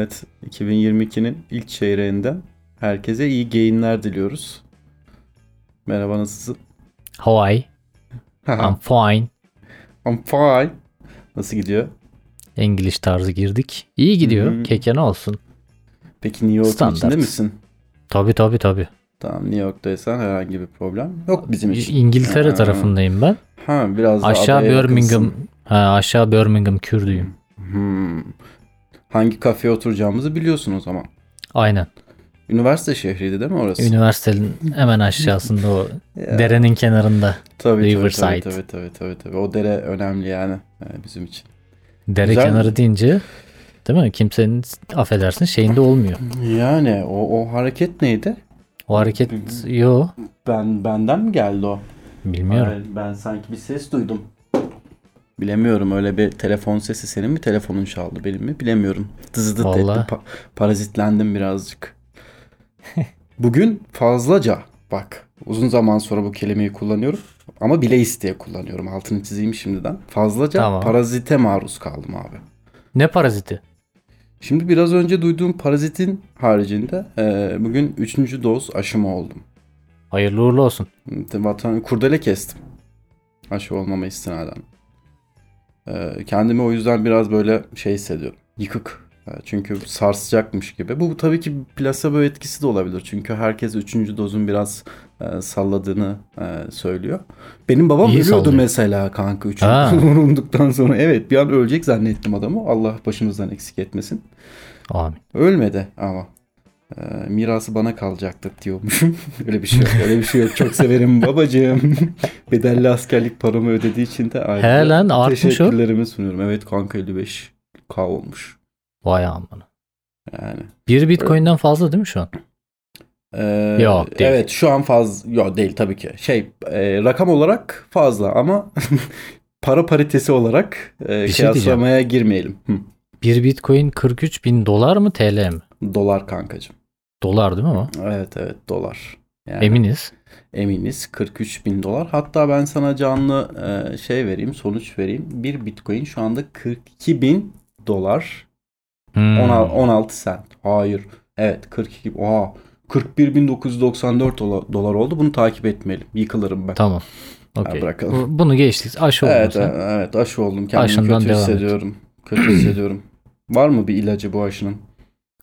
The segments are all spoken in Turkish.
Evet 2022'nin ilk çeyreğinden herkese iyi geyinler diliyoruz. Merhaba nasılsın? How I? I'm fine. I'm fine. Nasıl gidiyor? English tarzı girdik. İyi gidiyor. Hı hı. Keke ne olsun. Peki New York'un Standart. içinde misin? Tabii tabii tabii. Tamam New York'taysan herhangi bir problem yok bizim için. İngiltere Ha. tarafındayım ben. Ha biraz Aşağı Birmingham. yakınsın. Ha, aşağı Birmingham Kürdüyüm. Hmm. Hangi kafeye oturacağımızı biliyorsun o zaman. Aynen. Üniversite şehriydi değil mi orası? Üniversitenin hemen aşağısında o derenin kenarında. tabii, Riverside. tabii, tabii, tabii, tabii, tabii. O dere önemli yani e, bizim için. Dere Güzel. kenarı deyince değil mi? Kimsenin affedersin şeyinde olmuyor. Yani o, o hareket neydi? O hareket yo Ben benden mi geldi o? bilmiyorum. Hayır, ben sanki bir ses duydum. Bilemiyorum öyle bir telefon sesi senin mi telefonun çaldı benim mi bilemiyorum. Dızıdıt etti pa- parazitlendim birazcık. Bugün fazlaca bak uzun zaman sonra bu kelimeyi kullanıyorum ama bile isteye kullanıyorum altını çizeyim şimdiden. Fazlaca Tamam. parazite maruz kaldım abi. Ne paraziti? Şimdi biraz önce duyduğum parazitin haricinde e, bugün 3. doz aşımı oldum. Hayırlı uğurlu olsun. Vatan kurdele kestim. Aşı olmama istinaden. Ee, kendimi o yüzden biraz böyle şey hissediyorum. Yıkık. Ee, Çünkü sarsacakmış gibi. Bu tabii ki plasebo etkisi de olabilir. Çünkü herkes 3. dozun biraz e, salladığını e, söylüyor. Benim babam İyi ölüyordu sallıyor. mesela kanka 3. Ha. doz vurulduktan sonra. Evet bir an ölecek zannettim adamı. Allah başımızdan eksik etmesin. Amin. Ölmedi ama. Ee, mirası bana kalacaktır diyormuşum. öyle bir şey yok. Öyle bir şey yok. Çok severim babacığım. Bedelli askerlik paramı ödediği için de ayrıca He lan, artmış o. teşekkürlerimi sunuyorum. Evet kanka 55 K olmuş. Vay aman. Yani. Bir bitcoin'den fazla değil mi şu an? Ee, Yok, değil. Evet şu an fazla. Yok değil tabii ki. Şey e, rakam olarak fazla ama para paritesi olarak e, şey diyeceğim. kıyaslamaya girmeyelim. Hı. Bir bitcoin 43 bin dolar mı TL mi? Dolar kankacığım. Dolar değil mi o? Evet evet dolar. Yani. Eminiz. Eminiz 43 bin dolar. Hatta ben sana canlı e, şey vereyim, sonuç vereyim. Bir bitcoin şu anda 42 bin dolar. Hmm. 16, 16 sent. Hayır. Evet 42. Oha. 41.994 dolar, dolar oldu. Bunu takip etmeyelim. Yıkılırım ben. Tamam. Okey. bırakalım. Bu- Bunu geçtik. Aşı oldun evet, sen. evet, aşı oldum. Kendimi Aşından kötü devam et. hissediyorum. Kötü hissediyorum. Var mı bir ilacı bu aşının?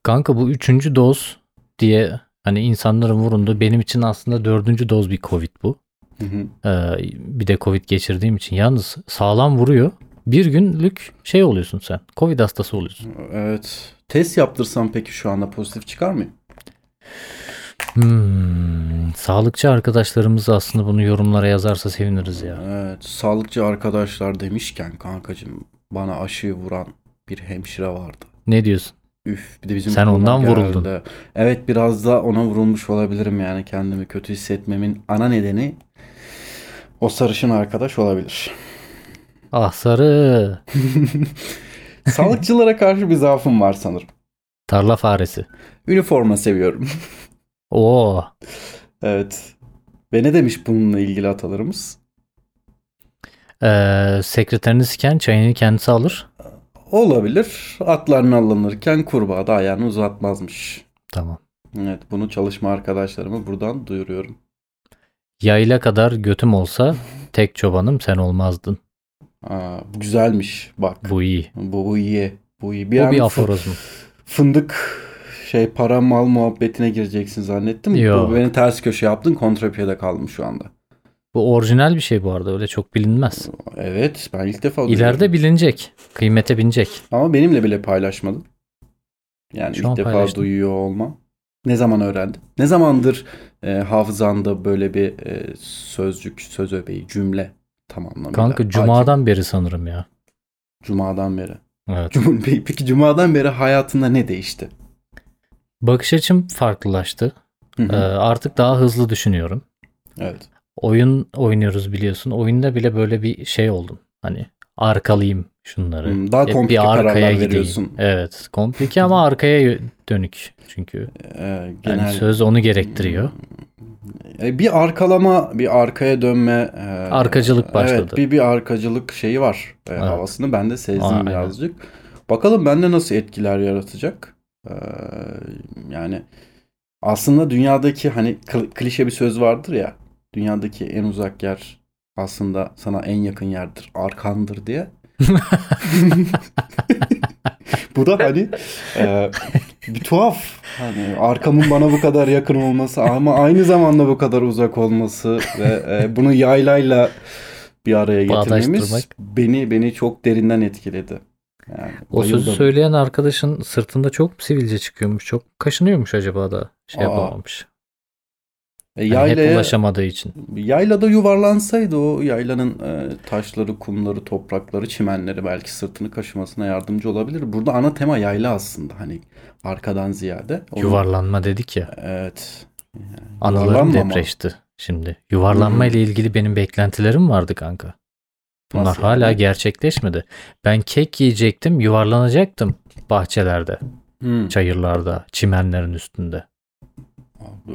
Kanka bu üçüncü doz diye hani insanların vurunduğu benim için aslında dördüncü doz bir covid bu. Hı hı. Ee, bir de covid geçirdiğim için. Yalnız sağlam vuruyor. Bir günlük şey oluyorsun sen. Covid hastası oluyorsun. Evet. Test yaptırsam peki şu anda pozitif çıkar mı? Hmm, sağlıkçı arkadaşlarımız aslında bunu yorumlara yazarsa seviniriz ya. Evet, sağlıkçı arkadaşlar demişken kankacığım bana aşıyı vuran bir hemşire vardı. Ne diyorsun? Üf bir de bizim Sen ondan geldi. vuruldun. Evet biraz da ona vurulmuş olabilirim yani kendimi kötü hissetmemin ana nedeni o sarışın arkadaş olabilir. Ah sarı. Sağlıkçılara karşı bir zaafım var sanırım. Tarla faresi. Üniforma seviyorum. Oo. evet. Ve ne demiş bununla ilgili atalarımız? Ee, sekreterini siken çayını kendisi alır. Olabilir. Atlarını alınırken kurbağa da ayağını uzatmazmış. Tamam. Evet bunu çalışma arkadaşlarıma buradan duyuruyorum. Yayla kadar götüm olsa tek çobanım sen olmazdın. Aa, bu güzelmiş bak. Bu, Bu iyi. bu, iyi. Bu iyi. Bu an bir fı- aforizm. Fındık şey para mal muhabbetine gireceksin zannettim. Yok. Bu beni ters köşe yaptın. Kontrapiyede kaldım şu anda. Bu orijinal bir şey bu arada. Öyle çok bilinmez. Evet ben ilk defa duyuyorum. İleride bilinecek. Kıymete binecek. Ama benimle bile paylaşmadın. Yani Şu ilk defa paylaştım. duyuyor olmam. Ne zaman öğrendin? Ne zamandır e, hafızanda böyle bir e, sözcük, söz öbeği, cümle tam anlamıyla? Kanka hakim? cumadan beri sanırım ya. Cuma'dan beri. Evet. Cum Peki Cuma'dan beri hayatında ne değişti? Bakış açım farklılaştı. Hı hı. Ee, artık daha hızlı düşünüyorum. evet. Oyun oynuyoruz biliyorsun. Oyunda bile böyle bir şey oldum. Hani arkalayayım şunları. Hmm, daha Hep komplike kararlar veriyorsun. Evet. Komplike ama arkaya dönük. Çünkü Ee, yani genel söz onu gerektiriyor. E, bir arkalama, bir arkaya dönme. e, Arkacılık başladı. Evet, bir bir arkacılık şeyi var e, Evet. havasını ben de sezdim Aynen. birazcık. Bakalım bende nasıl etkiler yaratacak. Ee, yani aslında dünyadaki hani kl- klişe bir söz vardır ya. Dünyadaki en uzak yer aslında sana en yakın yerdir. Arkandır diye. Bu da hani e, bir tuhaf. Hani arkamın bana bu kadar yakın olması ama aynı zamanda bu kadar uzak olması ve e, bunu yaylayla bir araya getirmemiz beni beni çok derinden etkiledi. Yani O sözü bayıldım. söyleyen arkadaşın sırtında çok sivilce çıkıyormuş. Çok kaşınıyormuş acaba da şey Aa. yapamamış. E, Yani hep yaylaya, ulaşamadığı için. yaylada yuvarlansaydı o yaylanın e, taşları, kumları, toprakları, çimenleri belki sırtını kaşımasına yardımcı olabilir. Burada ana tema yayla aslında hani arkadan ziyade. Onun- Yuvarlanma dedik ya. Evet. Anılarım Yuvarlanma ama. depreşti şimdi. Yuvarlanma ile ilgili benim beklentilerim vardı kanka. Bunlar Nasıl hala yani? gerçekleşmedi. Ben kek yiyecektim, yuvarlanacaktım bahçelerde, Hmm. çayırlarda, çimenlerin üstünde.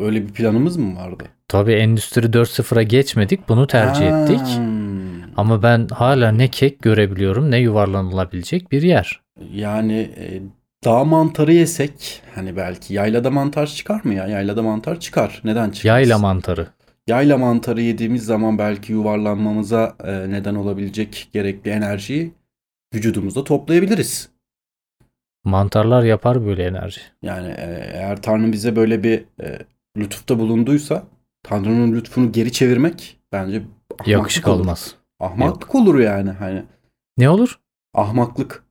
Öyle bir planımız mı vardı? Tabii Endüstri 4.0'a geçmedik, bunu tercih Ha. ettik. Ama ben hala ne kek görebiliyorum ne yuvarlanılabilecek bir yer. Yani e, dağ mantarı yesek hani belki yaylada mantar çıkar mı ya? Yaylada mantar çıkar. Neden çıkmaz? Yayla mantarı. Yayla mantarı yediğimiz zaman belki yuvarlanmamıza e, neden olabilecek gerekli enerjiyi vücudumuzda toplayabiliriz. Mantarlar yapar böyle enerji. Yani e, eğer Tanrı bize böyle bir e, lütufta bulunduysa Tanrı'nın lütfunu geri çevirmek bence ahmaklık Yakışık olur. olmaz. Ahmaklık olur yani hani Ne olur? ahmaklık.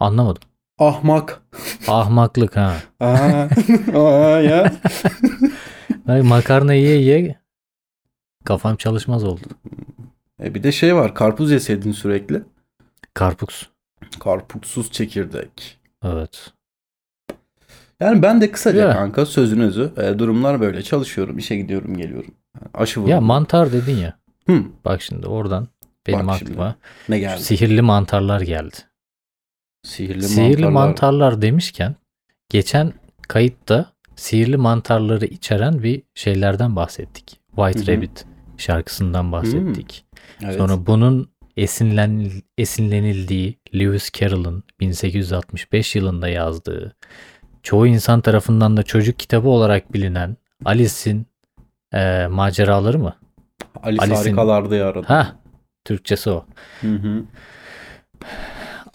Anlamadım. Ahmak. Ahmaklık ha. Aa, aa ya. Makarna yiye yiye kafam çalışmaz oldu. E bir de şey var karpuz yeseydin sürekli. Karpuz. Karpuzsuz çekirdek. Evet. Yani ben de kısaca Ya. kanka sözün özü e, durumlar böyle çalışıyorum işe gidiyorum geliyorum. Aşı Ya vuruyorum. mantar dedin ya. Hı, Bak şimdi oradan benim Bak aklıma ne şu geldi? sihirli mantarlar geldi. Sihirli, Sihirli mantarlar. mantarlar demişken geçen kayıtta sihirli mantarları içeren bir şeylerden bahsettik. White Hı hı. Rabbit şarkısından bahsettik. Evet. Sonra bunun esinlen, esinlenildiği Lewis Carroll'ın 1865 yılında yazdığı çoğu insan tarafından da çocuk kitabı olarak bilinen Alice'in eee, maceraları mı? Alice Alice'in- harikalarda yaradı. Ha, Türkçesi o. Hı hı.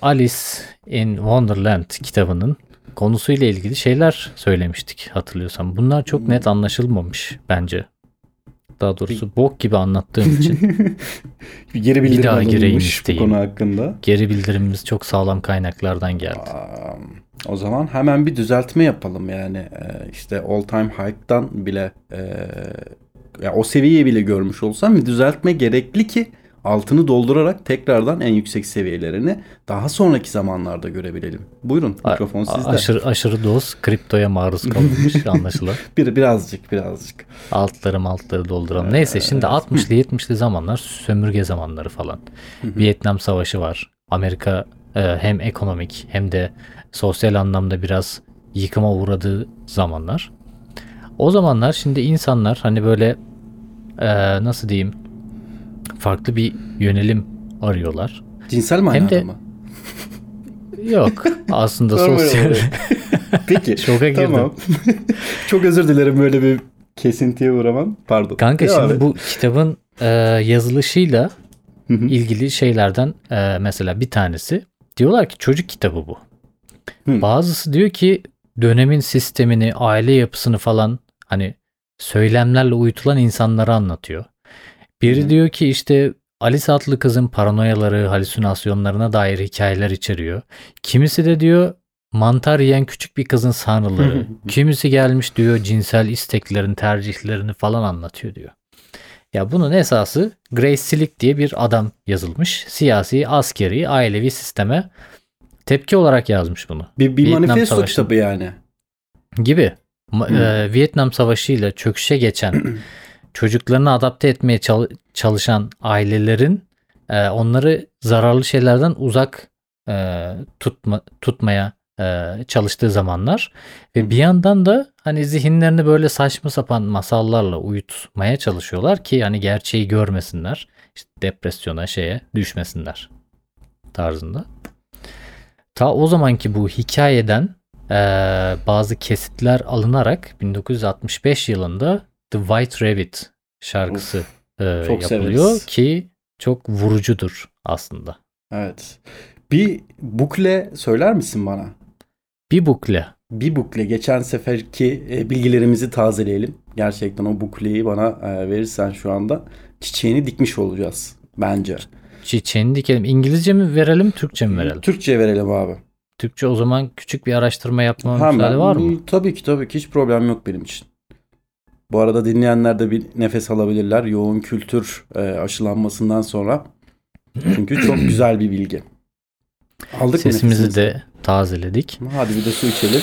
Alice in Wonderland kitabının konusuyla ilgili şeyler söylemiştik hatırlıyorsam. Bunlar çok net anlaşılmamış bence. Daha doğrusu bok gibi anlattığım için bir geri bildirim daha gireyim alınmış bu isteyeyim. konu hakkında. geri bildirimimiz çok sağlam kaynaklardan geldi. Aa, o zaman hemen bir düzeltme yapalım yani e, işte all time high'tan bile e, ya o seviyeyi bile görmüş olsam bir düzeltme gerekli ki altını doldurarak tekrardan en yüksek seviyelerini daha sonraki zamanlarda görebilelim. Buyurun mikrofon a- sizde. aşırı, aşırı doz kriptoya maruz kalınmış anlaşılan. Bir, birazcık birazcık. Altları altları dolduralım. Neyse şimdi 60'lı 70'li zamanlar sömürge zamanları falan. Vietnam Savaşı var. Amerika e, hem ekonomik hem de sosyal anlamda biraz yıkıma uğradığı zamanlar. O zamanlar şimdi insanlar hani böyle e, nasıl diyeyim farklı bir yönelim arıyorlar. Cinsel manada de- mı? Yok aslında sosyal. Peki. şoka girdim. tamam. Çok özür dilerim böyle bir kesintiye uğramam. Pardon. Kanka Devam şimdi et. bu kitabın e, yazılışıyla ilgili şeylerden e, mesela bir tanesi diyorlar ki çocuk kitabı bu. Hı. Bazısı diyor ki dönemin sistemini, aile yapısını falan hani söylemlerle uyutulan insanları anlatıyor. Biri Hı. diyor ki işte Alice adlı kızın paranoyaları, halüsinasyonlarına dair hikayeler içeriyor. Kimisi de diyor mantar yiyen küçük bir kızın sanrıları. Kimisi gelmiş diyor cinsel isteklerini, tercihlerini falan anlatıyor diyor. Ya bunun esası Grace Slick diye bir adam yazılmış. Siyasi, askeri, ailevi sisteme tepki olarak yazmış bunu. bir, bir Vietnam manifesto Savaşı. kitabı yani. Gibi. Hı. e, Vietnam Savaşı ile çöküşe geçen çocuklarını adapte etmeye çal- çalışan ailelerin e, onları zararlı şeylerden uzak e, tutma tutmaya e, çalıştığı zamanlar ve bir yandan da hani zihinlerini böyle saçma sapan masallarla uyutmaya çalışıyorlar ki hani gerçeği görmesinler. işte depresyona şeye düşmesinler tarzında. Ta o zamanki bu hikayeden bazı kesitler alınarak 1965 yılında The White Rabbit şarkısı e, çok yapılıyor severiz. ki çok vurucudur aslında. Evet. Bir bukle söyler misin bana? Bir bukle. Bir bukle. Geçen seferki e, bilgilerimizi tazeleyelim. Gerçekten o bukleyi bana e, verirsen şu anda çiçeğini dikmiş olacağız bence. Çiçeğini dikelim. İngilizce mi verelim, Türkçe mi verelim? Türkçe verelim abi. Türkçe o zaman küçük bir araştırma yapma Hemen. müsaade var mı? Tabii ki tabii ki hiç problem yok benim için. Bu arada dinleyenler de bir nefes alabilirler yoğun kültür e, aşılanmasından sonra. Çünkü çok güzel bir bilgi. Aldık mı Sesimizi nefesimizi? de tazeledik. Hadi bir de su içelim.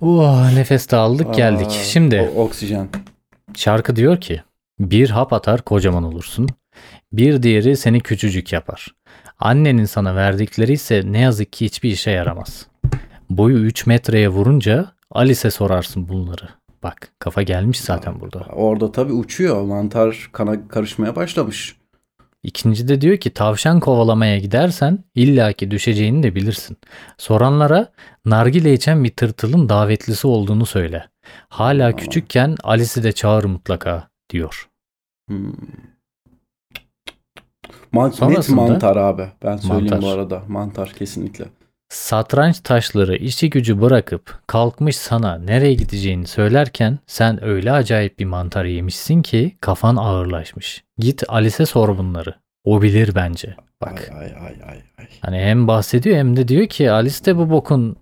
Oh, nefes de aldık geldik. Aa, Şimdi o- oksijen. şarkı diyor ki bir hap atar kocaman olursun. Bir diğeri seni küçücük yapar. Annenin sana verdikleri ise ne yazık ki hiçbir işe yaramaz. Boyu 3 metreye vurunca Alice'e sorarsın bunları. Bak kafa gelmiş zaten burada. Orada tabii uçuyor. Mantar kana karışmaya başlamış. İkinci de diyor ki tavşan kovalamaya gidersen illaki düşeceğini de bilirsin. Soranlara nargile içen bir tırtılın davetlisi olduğunu söyle. Hala Aa. küçükken Alice'i de çağır mutlaka diyor. Hmm. Man- net mantar abi. Ben söyleyeyim Mantar. bu arada. Mantar kesinlikle. Satranç taşları işi gücü bırakıp kalkmış sana nereye gideceğini söylerken sen öyle acayip bir mantar yemişsin ki kafan ağırlaşmış. Git Alice'e sor bunları. O bilir bence. Bak. Ay ay ay ay. ay. Hani hem bahsediyor hem de diyor ki Alice de bu bokun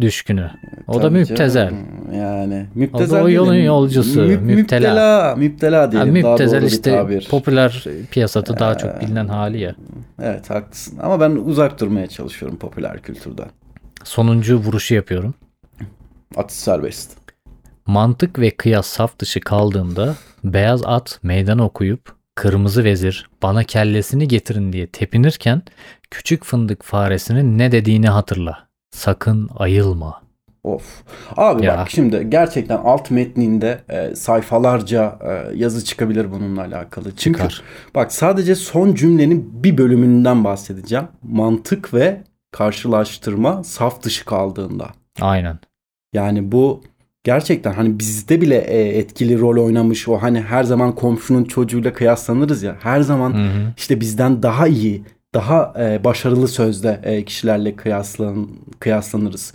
düşkünü. O da Tabii müptezel. canım. Yani müptezel o yolun diyelim. yolcusu, Mü- müptela. Müptela. Yani diyelim. Daha müptezel bir işte tabir. popüler piyasada daha çok Ee, bilinen hali ya. Evet haklısın. Ama ben uzak durmaya çalışıyorum popüler kültürden. Sonuncu vuruşu yapıyorum. Atış serbest. Mantık ve kıyas saf dışı kaldığında beyaz at meydan okuyup kırmızı vezir bana kellesini getirin diye tepinirken küçük fındık faresinin ne dediğini hatırla. Sakın ayılma. Of. Abi Ya. bak şimdi gerçekten alt metninde e, sayfalarca e, yazı çıkabilir bununla alakalı. Çünkü Çıkar. bak sadece son cümlenin bir bölümünden bahsedeceğim. Mantık ve karşılaştırma saf dışı kaldığında. Aynen. Yani bu gerçekten hani bizde bile e, etkili rol oynamış o hani her zaman komşunun çocuğuyla kıyaslanırız ya. Her zaman Hı hı. işte bizden daha iyi, daha e, başarılı sözde e, kişilerle kıyaslan kıyaslanırız.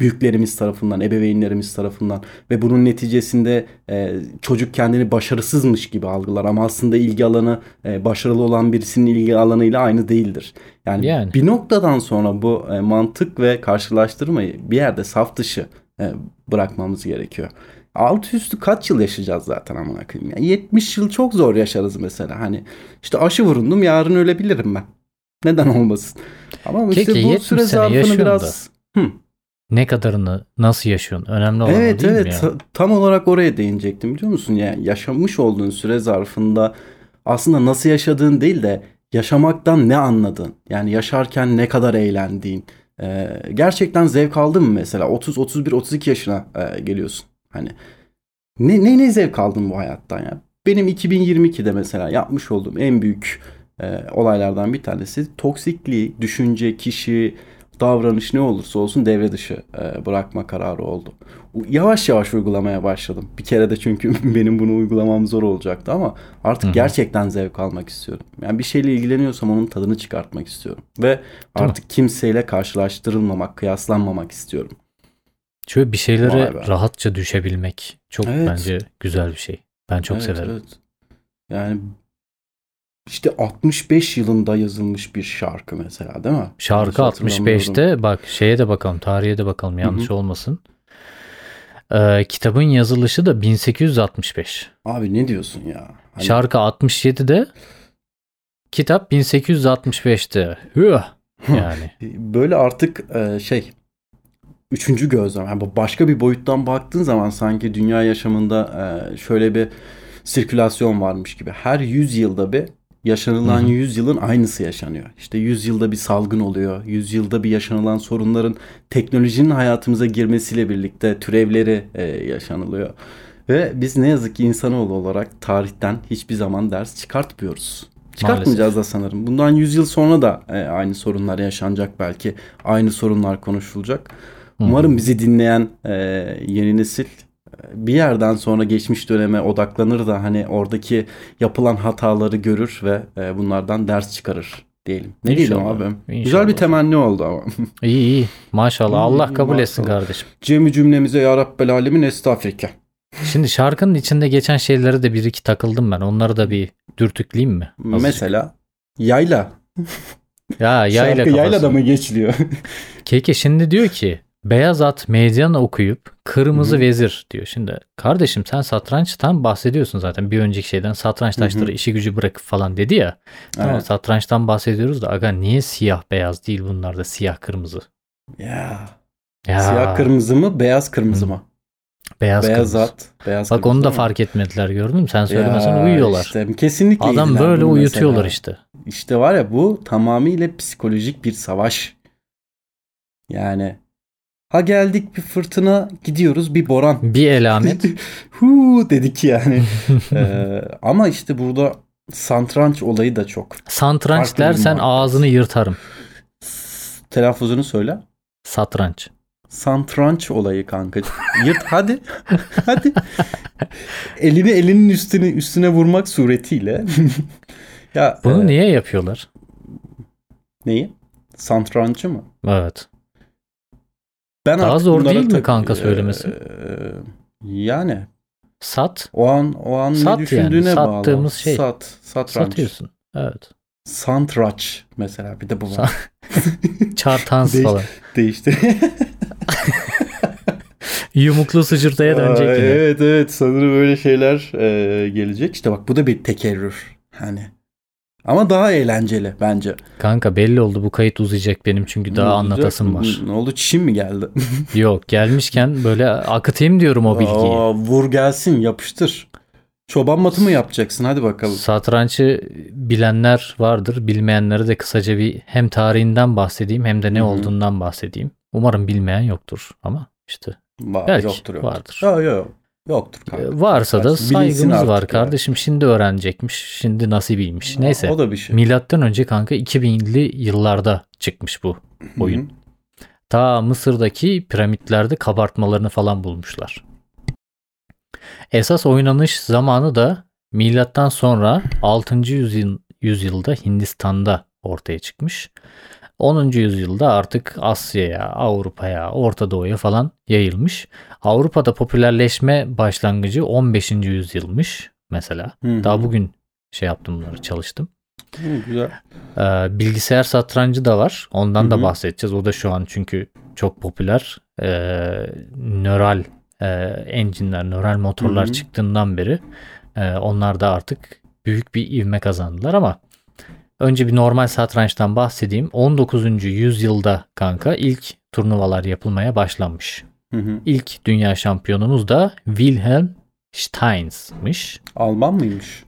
Büyüklerimiz tarafından, ebeveynlerimiz tarafından ve bunun neticesinde e, çocuk kendini başarısızmış gibi algılar ama aslında ilgi alanı e, başarılı olan birisinin ilgi alanıyla aynı değildir. Yani, Yani. bir noktadan sonra bu e, mantık ve karşılaştırmayı bir yerde saf dışı e, bırakmamız gerekiyor. Altı üstü kaç yıl yaşayacağız zaten amına koyayım ya. 70 yıl çok zor yaşarız mesela. Hani işte aşı vurundum yarın ölebilirim ben. Neden olmasın? Ama işte Keke, bu 70 süre zarfını biraz Hı. Ne kadarını nasıl yaşıyorsun? Önemli olan Evet değil mi evet ya? ta- tam olarak oraya değinecektim biliyor musun? Yani yaşamış olduğun süre zarfında aslında nasıl yaşadığın değil de yaşamaktan ne anladın? Yani yaşarken ne kadar eğlendiğin. Ee, gerçekten zevk aldın mı mesela? 30 31 32 yaşına e, geliyorsun. Hani ne ne ne zevk aldın bu hayattan ya? Benim 2022'de mesela yapmış olduğum en büyük e, olaylardan bir tanesi toksikliği, düşünce, kişi, davranış ne olursa olsun devre dışı e, bırakma kararı oldu. Yavaş yavaş uygulamaya başladım. Bir kere de çünkü benim bunu uygulamam zor olacaktı ama artık Hı hı. gerçekten zevk almak istiyorum. Yani bir şeyle ilgileniyorsam onun tadını çıkartmak istiyorum. Ve artık kimseyle karşılaştırılmamak, kıyaslanmamak istiyorum. Şöyle bir şeylere rahatça düşebilmek çok Evet. bence güzel bir şey. Ben çok Evet, severim. evet. Yani işte 65 yılında yazılmış bir şarkı mesela değil mi? Şarkı Yanlış hatırlamıyorum. 65'te bak şeye de bakalım tarihe de bakalım yanlış olmasın. Ee, kitabın yazılışı da 1865. Abi ne diyorsun ya? Hani- Şarkı 67'de kitap 1865'te. Hüh. Yani böyle artık e, şey üçüncü gözlem. Yani başka bir boyuttan baktığın zaman sanki dünya yaşamında e, şöyle bir sirkülasyon varmış gibi. Her 100 yılda bir yaşanılan Hı hı. 100 yılın aynısı yaşanıyor. İşte 100 yılda bir salgın oluyor. 100 yılda bir yaşanılan sorunların teknolojinin hayatımıza girmesiyle birlikte türevleri e, yaşanılıyor. Ve biz ne yazık ki insanoğlu olarak tarihten hiçbir zaman ders çıkartmıyoruz. Çıkartmayacağız da sanırım. Bundan 100 yıl sonra da e, aynı sorunlar yaşanacak belki. Aynı sorunlar konuşulacak. Umarım bizi dinleyen e, yeni nesil bir yerden sonra geçmiş döneme odaklanır da hani oradaki yapılan hataları görür ve e, bunlardan ders çıkarır diyelim. Ne diyelim abi? inşallah. Güzel bir temenni oldu ama. İyi iyi. Maşallah. Allah iyi, kabul etsin maşallah. kardeşim. Cemi cümlemize ya Rabbel Alemin estağfirke. Şimdi şarkının içinde geçen şeylere de bir iki takıldım ben. Onları da bir dürtükleyeyim mi? Azıcık. Mesela yayla. Ya yayla Şarkı yayla da mı geçiliyor? Keke şimdi diyor ki beyaz at meydan okuyup kırmızı Hı hı. vezir diyor. Şimdi kardeşim sen satrançtan bahsediyorsun zaten bir önceki şeyden satranç taşları işi gücü bırakıp falan dedi ya. Tamam Evet. satrançtan bahsediyoruz da aga niye siyah beyaz değil bunlar da siyah kırmızı? Ya. Ya, Siyah kırmızı mı beyaz kırmızı mı? beyaz, beyaz kırmızı. at. Beyaz Bak kırmızı onu da ama. fark etmediler gördün mü? Sen söylemesen Ya uyuyorlar. işte, kesinlikle Adam böyle uyutuyorlar mesela. işte. İşte var ya bu tamamıyla psikolojik bir savaş. Yani ha geldik bir fırtına gidiyoruz bir boran. Bir elamet. Hu dedik yani. Ee, ama işte burada santranç olayı da çok. Satranç Farklı dersen ağzını yırtarım. Telaffuzunu söyle. Satranç. Santranç olayı kanka. Yırt hadi. hadi. Elini elinin üstüne üstüne vurmak suretiyle. ya Bunu e, niye yapıyorlar? neyi? Santrancı mı? Evet. Ben Daha zor değil mi kanka söylemesi? Eee, yani Sat. o an o an Sat ne yani, düşündüğüne bağlı. sattığımız şey. Sat, satranç. Satıyorsun. Evet. Santraç mesela bir de bu var. Çartans Değiş- falan. Değişti. Yumuklu sıcırtaya dönecek Aa, yine. Evet evet sanırım öyle şeyler eee, gelecek. İşte bak bu da bir tekerrür. Hani. Ama daha eğlenceli bence. Kanka belli oldu bu kayıt uzayacak benim çünkü daha Ne anlatasım olacak? var. Ne oldu çişim mi geldi? Yok gelmişken böyle akıtayım diyorum o bilgiyi. Aa, vur gelsin yapıştır. Çoban matı mı yapacaksın? Hadi bakalım. Satrançı bilenler vardır. Bilmeyenlere de kısaca bir hem tarihinden bahsedeyim hem de ne Hı hı. olduğundan bahsedeyim. Umarım bilmeyen yoktur ama işte Var, Belki yoktur yoktur. vardır. Yok yok. Yoktur kanka. e, varsa da Bilinsin saygımız artık var kardeşim. Şimdi öğrenecekmiş. Şimdi nasibiymiş. Neyse. O da bir şey. Milattan önce kanka 2000'li yıllarda çıkmış bu oyun. Hı hı. Ta Mısır'daki piramitlerde kabartmalarını falan bulmuşlar. Esas oynanış zamanı da milattan sonra 6. yüzyıl, yüzyılda Hindistan'da ortaya çıkmış. 10. yüzyılda artık Asya'ya, Avrupa'ya, Orta Doğu'ya falan yayılmış. Avrupa'da popülerleşme başlangıcı 15. yüzyılmış mesela. Hı hı. Daha bugün şey yaptım bunları çalıştım. Hı, güzel. Ee, bilgisayar satrancı da var. Ondan Hı da bahsedeceğiz. O da şu an çünkü çok popüler. Ee, nöral e, engine'ler, nöral motorlar Hı hı. çıktığından beri e, onlar da artık büyük bir ivme kazandılar ama önce bir normal satrançtan bahsedeyim. 19. yüzyılda kanka ilk turnuvalar yapılmaya başlanmış. Hı hı. İlk dünya şampiyonumuz da Wilhelm Steins'mış. Alman mıymış?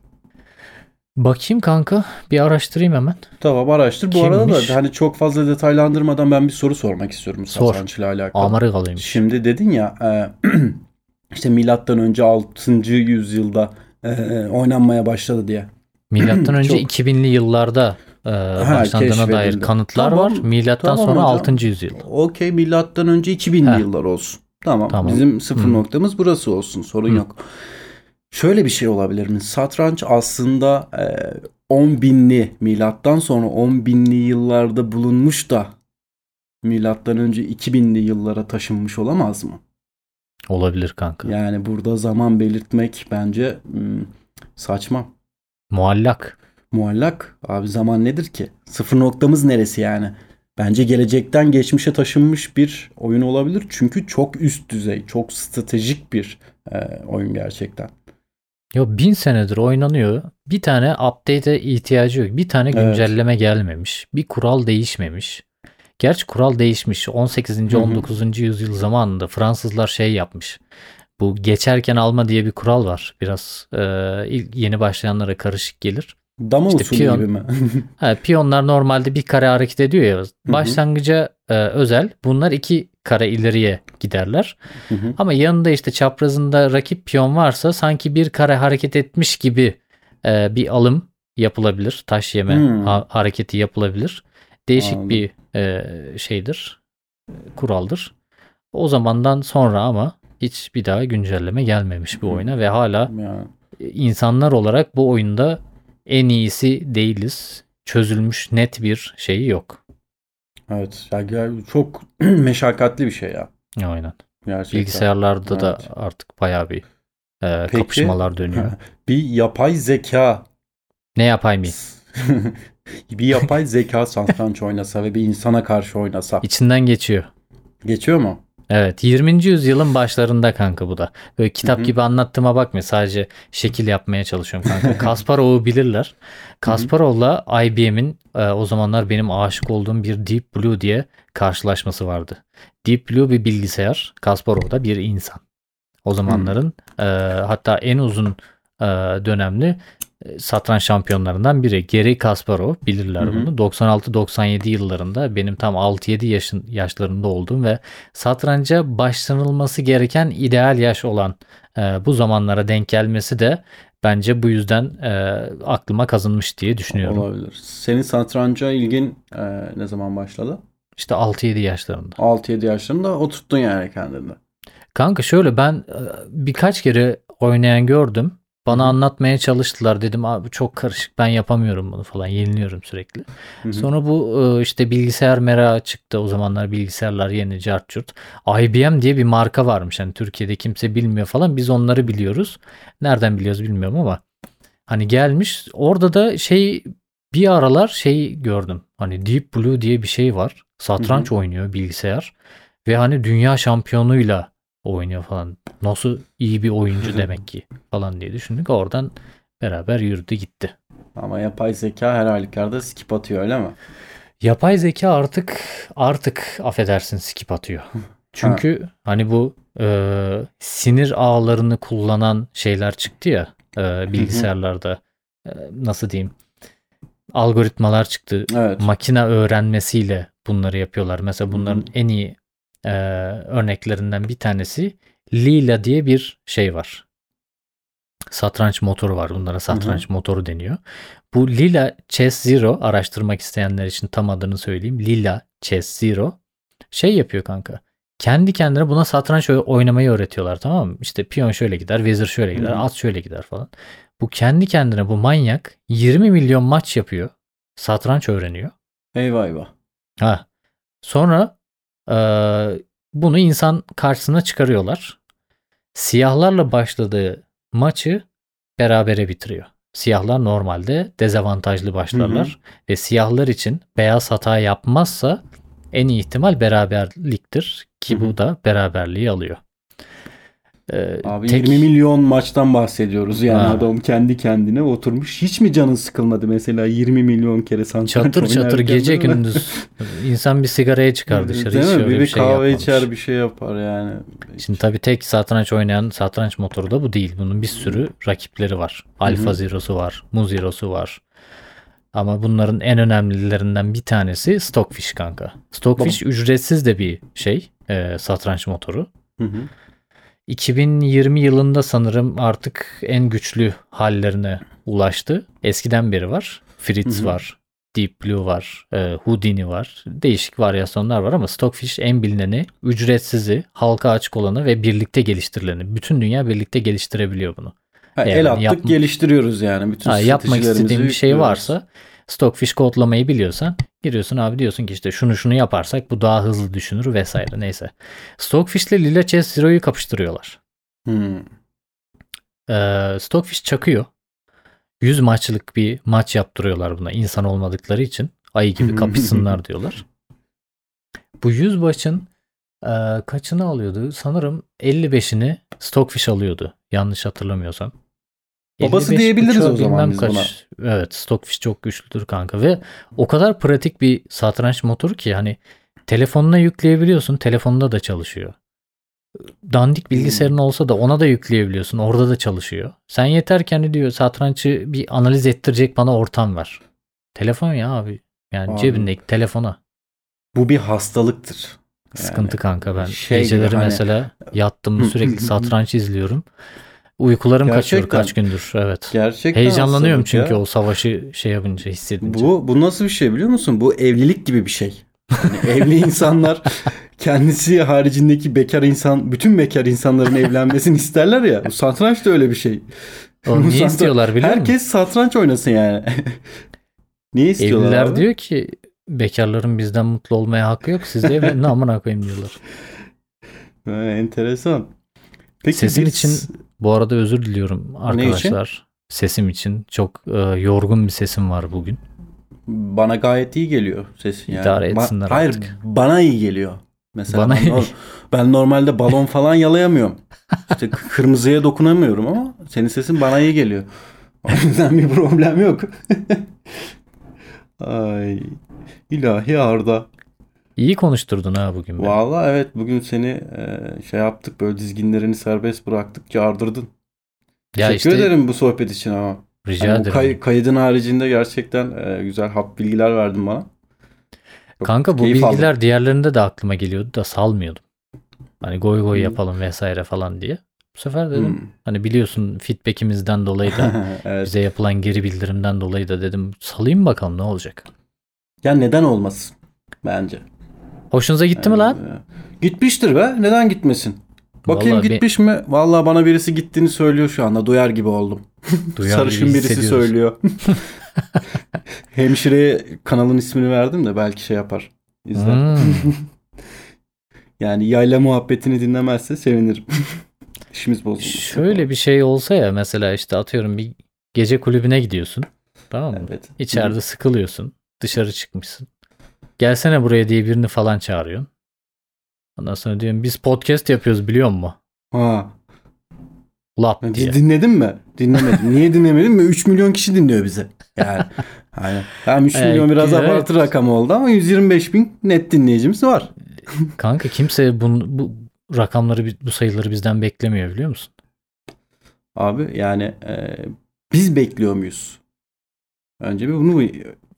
Bakayım kanka bir araştırayım hemen. Tamam araştır. Bu arada Kimmiş? da hani çok fazla detaylandırmadan ben bir soru sormak istiyorum Sor. satrançla alakalı. Amerikalıymış. Şimdi dedin ya e, işte milattan önce 6. yüzyılda e, oynanmaya başladı diye. Milattan önce Çok- 2000'li yıllarda e, başlandığına dair keşfedildi. kanıtlar Tamam, var. Milattan tamam sonra hocam. 6. yüzyıl. Okey milattan önce 2000'li Heh. yıllar olsun. Tamam, Tamam. bizim sıfır Hı. noktamız burası olsun sorun Hı. yok. Şöyle bir şey olabilir mi? Satranç aslında e, 10 binli milattan sonra 10 binli yıllarda bulunmuş da milattan önce 2000'li yıllara taşınmış olamaz mı? Olabilir kanka. Yani burada zaman belirtmek bence hmm, saçma. Muallak. Muallak. Abi zaman nedir ki? Sıfır noktamız neresi yani? Bence gelecekten geçmişe taşınmış bir oyun olabilir. Çünkü çok üst düzey, çok stratejik bir e, oyun gerçekten. Ya bin senedir oynanıyor. Bir tane update'e ihtiyacı yok. Bir tane Evet. güncelleme gelmemiş. Bir kural değişmemiş. Gerçi kural değişmiş. 18. Hı hı. 19. yüzyıl zamanında Fransızlar şey yapmış. Bu geçerken alma diye bir kural var. Biraz e, ilk yeni başlayanlara karışık gelir. Dama İşte usulü piyon- gibi mi? Ha, piyonlar normalde bir kare hareket ediyor ya. Başlangıca e, özel. Bunlar iki kare ileriye giderler. Hı hı. Ama yanında işte çaprazında rakip piyon varsa sanki bir kare hareket etmiş gibi e, bir alım yapılabilir. Taş yeme Hmm. ha- hareketi yapılabilir. Değişik Anladım. bir e, şeydir. Kuraldır. O zamandan sonra ama hiç bir daha güncelleme gelmemiş bu oyuna ve hala Yani insanlar olarak bu oyunda en iyisi değiliz. Çözülmüş net bir şeyi yok. evet. Ya, çok meşakkatli bir şey ya. Aynen. Gerçekten. Bilgisayarlarda da Evet. artık bayağı bir e, Peki. kapışmalar dönüyor. bir yapay zeka ne yapay mı? bir yapay zeka satranç oynasa ve bir insana karşı oynasa İçinden geçiyor. geçiyor mu? Evet 20. yüzyılın başlarında kanka bu da. Böyle kitap gibi anlattığıma bakma sadece şekil yapmaya çalışıyorum kanka. Kasparov'u bilirler. Kasparov'la IBM'in e, o zamanlar benim aşık olduğum bir Deep Blue diye karşılaşması vardı. Deep Blue bir bilgisayar, Kasparov da bir insan. O zamanların e, hatta en uzun dönemli e, satranç şampiyonlarından biri. Geri Kasparov bilirler bunu. 96-97 yıllarında benim tam 6-7 yaşın yaşlarında olduğum ve satranca başlanılması gereken ideal yaş olan e, bu zamanlara denk gelmesi de bence bu yüzden e, aklıma kazınmış diye düşünüyorum. Olabilir. Senin satranca ilgin e, ne zaman başladı? İşte 6-7 yaşlarında. 6-7 yaşlarında oturttun yani kendini. Kanka şöyle ben e, birkaç kere oynayan gördüm. Bana anlatmaya çalıştılar. Dedim abi çok karışık ben yapamıyorum bunu falan. Yeniliyorum sürekli. Hı hı. Sonra bu e, işte bilgisayar merakı çıktı. O zamanlar bilgisayarlar yeni cart curt. IBM diye bir marka varmış. Hani Türkiye'de kimse bilmiyor falan. Biz onları biliyoruz. Nereden biliyoruz bilmiyorum ama hani gelmiş. Orada da şey bir aralar şey gördüm. Hani Deep Blue diye bir şey var. Satranç oynuyor bilgisayar ve hani dünya şampiyonuyla oynuyor falan nasıl iyi bir oyuncu demek ki falan diye düşündük oradan beraber yürüdü gitti. Ama yapay zeka her halükarda skip atıyor öyle mi? Yapay zeka artık artık affedersin skip atıyor. Çünkü hani bu e, sinir ağlarını kullanan şeyler çıktı ya e, bilgisayarlarda E, nasıl diyeyim algoritmalar çıktı. Evet. Makine öğrenmesiyle bunları yapıyorlar. Mesela bunların en iyi e, örneklerinden bir tanesi Lila diye bir şey var. Satranç motoru var. Bunlara satranç motoru deniyor. Bu Lila Chess Zero araştırmak isteyenler için tam adını söyleyeyim. Lila Chess Zero şey yapıyor kanka. Kendi kendine buna satranç oy- oynamayı öğretiyorlar tamam mı? İşte piyon şöyle gider, vezir şöyle gider, Hı hı. at şöyle gider falan. Bu kendi kendine bu manyak 20 milyon maç yapıyor. Satranç öğreniyor. Eyvah eyvah. Ha. Sonra bunu insan karşısına çıkarıyorlar. Siyahlarla başladığı maçı berabere bitiriyor. Siyahlar normalde dezavantajlı başlarlar ve siyahlar için beyaz hata yapmazsa en iyi ihtimal beraberliktir ki Hı hı. bu da beraberliği alıyor. Eee, Abi tek- 20 milyon maçtan bahsediyoruz yani Ha. adam kendi kendine oturmuş. Hiç mi canın sıkılmadı mesela 20 milyon kere satranç çatır çatır gece gündüz insan bir sigaraya çıkar dışarı. Değil Hiç mi? Bir, bir şey kahve yapmamış. içer bir şey yapar yani. Şimdi tabii tek satranç oynayan satranç motoru da bu değil. Bunun bir sürü rakipleri var. Alfa hı. Zero'su var. Mu Zero'su var. Ama bunların en önemlilerinden bir tanesi Stockfish kanka. Stockfish ücretsiz de bir şey. e, satranç motoru. Hı hı. 2020 yılında sanırım artık en güçlü hallerine ulaştı. Eskiden beri var. Fritz Hı hı. var. Deep Blue var. e, Houdini var. Değişik varyasyonlar var ama Stockfish en bilineni, ücretsizi, halka açık olanı ve birlikte geliştirileni. Bütün dünya birlikte geliştirebiliyor bunu. Ha, Yani el attık yapma- geliştiriyoruz yani. Bütün Ha, yapmak istediğin bir şey varsa Stockfish kodlamayı biliyorsan giriyorsun abi diyorsun ki işte şunu şunu yaparsak bu daha hızlı düşünür vesaire neyse. Stockfish ile Lila Chess Zero'yu kapıştırıyorlar. Hmm. Ee, Stockfish çakıyor. 100 maçlık bir maç yaptırıyorlar buna insan olmadıkları için. Ayı gibi kapışsınlar diyorlar. Bu 100 maçın e, kaçını alıyordu? Sanırım 55'ini Stockfish alıyordu. Yanlış hatırlamıyorsam. Babası 55 diyebiliriz o zaman biz kaç. Evet Stockfish çok güçlüdür kanka ve o kadar pratik bir satranç motoru ki hani telefonuna yükleyebiliyorsun. Telefonda da çalışıyor. Dandik bilgisayarın olsa da ona da yükleyebiliyorsun. Orada da çalışıyor. Sen yeter ki hani diyor satrançı bir analiz ettirecek bana ortam var. Telefon ya abi. Yani Abi. cebindeki telefona. Bu bir hastalıktır. Sıkıntı kanka ben. şey Geceleri hani- mesela yattım sürekli satranç izliyorum. Uykularım kaçıyor Gerçekten. kaç gündür. Evet. Gerçekten Heyecanlanıyorum hastalık ya. çünkü o savaşı şey yapınca hissedince. Bu bu nasıl bir şey biliyor musun? Bu evlilik gibi bir şey. Yani evli insanlar kendisi haricindeki bekar insan, bütün bekar insanların evlenmesini isterler ya. Satranç da öyle bir şey. O Bu niye satranç- istiyorlar biliyor musun? Herkes satranç oynasın yani. niye istiyorlar Evliler abi? diyor ki bekarların bizden mutlu olmaya hakkı yok. Siz de evlenin amına koyayım diyorlar. Ha, enteresan. Peki Sesin biz- için Bu arada özür diliyorum arkadaşlar. Sesim için çok e, yorgun bir sesim var bugün. bana gayet iyi geliyor sesin yani. İdare Ba- etsinler Hayır, artık. bana iyi geliyor. Mesela Bana ben, nor- ben normalde balon falan yalayamıyorum. İşte kırmızıya dokunamıyorum ama senin sesin bana iyi geliyor. O yüzden bir problem yok. Ay ilahi Arda. İyi konuşturdun ha bugün beni. Vallahi evet bugün seni e, şey yaptık böyle dizginlerini serbest bıraktık çağırdırdın. Ya Teşekkür işte ederim bu sohbet için ama. rica Yani ederim. kay- kaydın haricinde gerçekten e, güzel hap bilgiler verdin bana. Çok Kanka bu keyif aldım. bilgiler diğerlerinde de aklıma geliyordu da salmıyordum. Hani goy goy Hmm. yapalım vesaire falan diye. Bu sefer dedim Hmm. hani biliyorsun feedback'imizden dolayı da evet. bize yapılan geri bildirimden dolayı da dedim salayım bakalım ne olacak. Ya neden olmasın bence. Hoşunuza gitti mi lan? Ee, Gitmiştir be. Neden gitmesin? Bakayım Vallahi gitmiş mi? Vallahi bana birisi gittiğini söylüyor şu anda. Duyar gibi oldum. Duyar Sarışın gibi birisi söylüyor. Hemşireye kanalın ismini verdim de belki şey yapar. İzler. Hmm. Yani yayla muhabbetini dinlemezse sevinirim. İşimiz bozuldu. Şöyle bir şey olsa ya mesela işte atıyorum bir gece kulübüne gidiyorsun. Tamam mı? Evet. İçeride sıkılıyorsun. Dışarı çıkmışsın. Gelsene buraya diye birini falan çağırıyorsun. Ondan sonra diyorum biz podcast yapıyoruz biliyor musun? Ha. Lap Di- diye. Dinledin mi? Dinlemedim. Niye dinlemedin mi? 3 milyon kişi dinliyor bize. Yani. Aynen. Tamam 3 Evet, milyon biraz evet. abartı rakam oldu ama 125 bin net dinleyicimiz var. Kanka kimse bunu, bu rakamları bu sayıları bizden beklemiyor biliyor musun? Abi yani e, biz bekliyor muyuz? Önce bir bunu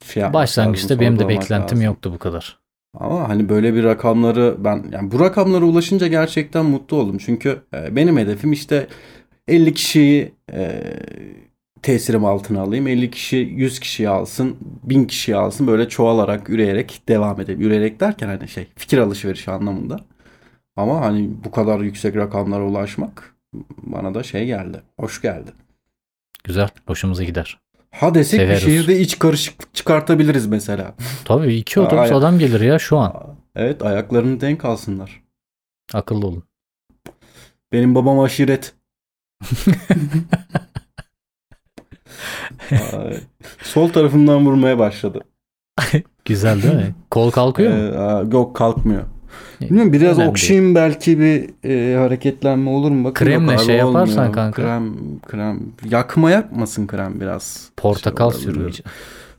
şey Başlangıçta benim de beklentim lazım. yoktu bu kadar. Ama hani böyle bir rakamları ben yani bu rakamlara ulaşınca gerçekten mutlu oldum. Çünkü e, benim hedefim işte 50 kişiyi e, tesirim altına alayım. 50 kişi 100 kişiyi alsın, 1000 kişiyi alsın böyle çoğalarak, üreyerek devam edelim. Üreyerek derken hani şey fikir alışverişi anlamında. Ama hani bu kadar yüksek rakamlara ulaşmak bana da şey geldi. Hoş geldi. Güzel. Hoşumuza gider. Ha desek Severiz. bir şehirde iç karışıklık çıkartabiliriz mesela. Tabii iki otobüs adam gelir ya şu an. Evet ayaklarını denk alsınlar. Akıllı olun. Benim babam aşiret. Ay, Sol tarafından vurmaya başladı. Güzel değil mi? Kol kalkıyor mu? Ee, yok kalkmıyor. Bilmiyorum biraz Önemli okşayayım belki bir e, hareketlenme olur mu? Bakın Kremle yok şey yaparsan olmuyor. kanka. Krem, krem. Yakma yakmasın krem biraz. Portakal Şey sürmeyeceğim.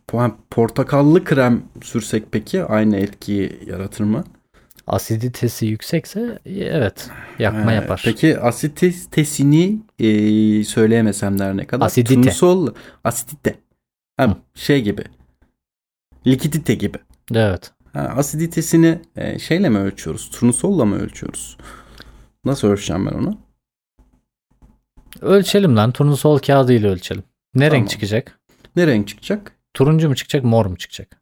Po- Portakallı krem sürsek peki aynı etkiyi yaratır mı? Asiditesi yüksekse evet yakma Ee, yapar. Peki asitesini e, söyleyemesem ne kadar? Asidite. Turnusol asidite. Ha, Hı. şey gibi. Likidite gibi. Evet. Ha, asiditesini e, şeyle mi ölçüyoruz? Turnusolla mı ölçüyoruz? Nasıl ölçeceğim ben onu? Ölçelim lan. Turnusol kağıdıyla ölçelim. Ne Tamam. renk çıkacak? Ne renk çıkacak? Turuncu mu çıkacak, mor mu çıkacak?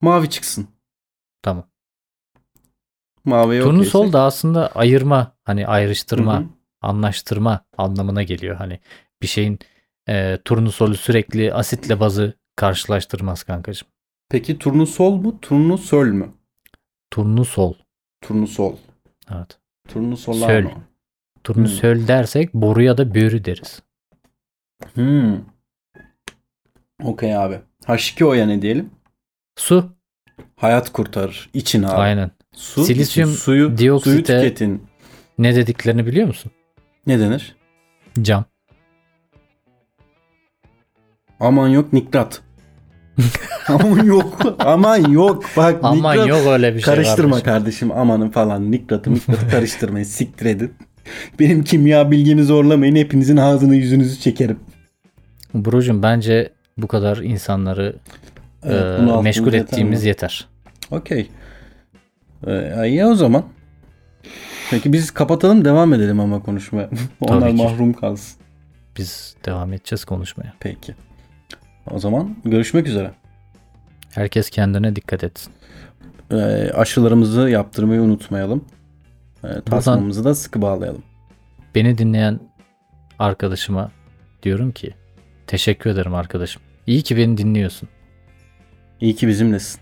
Mavi çıksın. Tamam. Mavi Turnusol da aslında ayırma, hani ayrıştırma, Hı hı. anlaştırma anlamına geliyor. Hani bir şeyin e, turnusolü sürekli asitle bazı karşılaştırmaz kankacığım. Peki turnusol mu? Turnusol mü? Turnusol. Turnusol. Evet. Turnusolar Söl. mı? Turnusol dersek boru ya da börü deriz. Hmm. Okey abi. H2O'ya ne diyelim? Su. Hayat kurtarır. İçin abi. Aynen. Su, Silisyum için suyu, dioksite- suyu tüketin. Ne dediklerini biliyor musun? Ne denir? Cam. Aman yok nikrat. aman yok. Aman yok. Bak Aman nikrat. yok öyle bir şey Karıştırma kardeşim. kardeşim amanın falan. Nikratı mikratı karıştırmayın. Siktir edin. Benim kimya bilgimi zorlamayın. Hepinizin ağzını yüzünüzü çekerim. Brocum bence bu kadar insanları Evet, e, meşgul yeter ettiğimiz mi? yeter. Okey. Ee, iyi o zaman. Peki biz kapatalım devam edelim ama konuşmaya. Onlar mahrum kalsın. Biz devam edeceğiz konuşmaya. Peki. O zaman görüşmek üzere. Herkes kendine dikkat etsin. e, aşılarımızı yaptırmayı unutmayalım. E, tasmamızı da sıkı bağlayalım. Beni dinleyen arkadaşıma diyorum ki teşekkür ederim arkadaşım. İyi ki beni dinliyorsun. İyi ki bizimlesin.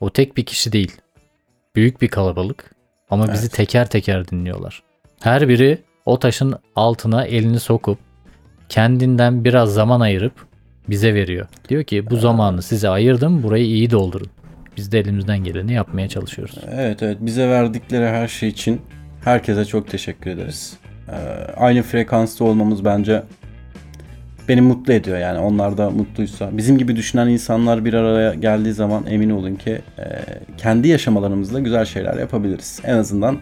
O tek bir kişi değil. Büyük bir kalabalık ama bizi Evet. teker teker dinliyorlar. Her biri o taşın altına elini sokup kendinden biraz zaman ayırıp bize veriyor. Diyor ki bu zamanı size ayırdım burayı iyi doldurun. Biz de elimizden geleni yapmaya çalışıyoruz. Evet evet bize verdikleri her şey için herkese çok teşekkür ederiz. Ee, aynı frekansta olmamız bence beni mutlu ediyor yani onlar da mutluysa. Bizim gibi düşünen insanlar bir araya geldiği zaman emin olun ki e, kendi yaşamalarımızda güzel şeyler yapabiliriz. En azından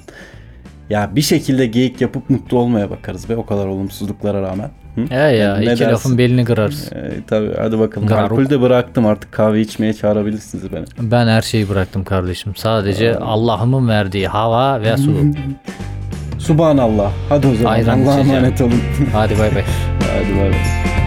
ya bir şekilde geyik yapıp mutlu olmaya bakarız be o kadar olumsuzluklara rağmen. Hı? E ya Ne iki dersin? lafın belini kırarız. Ee, tabii hadi bakalım. Garuk. Alkolü de bıraktım artık kahve içmeye çağırabilirsiniz beni. Ben her şeyi bıraktım kardeşim. Sadece Allah'ımın verdiği hava ve su. Subhanallah. Hadi o zaman. Allah'a emanet olun. Hadi bay bay. Hadi bay bay.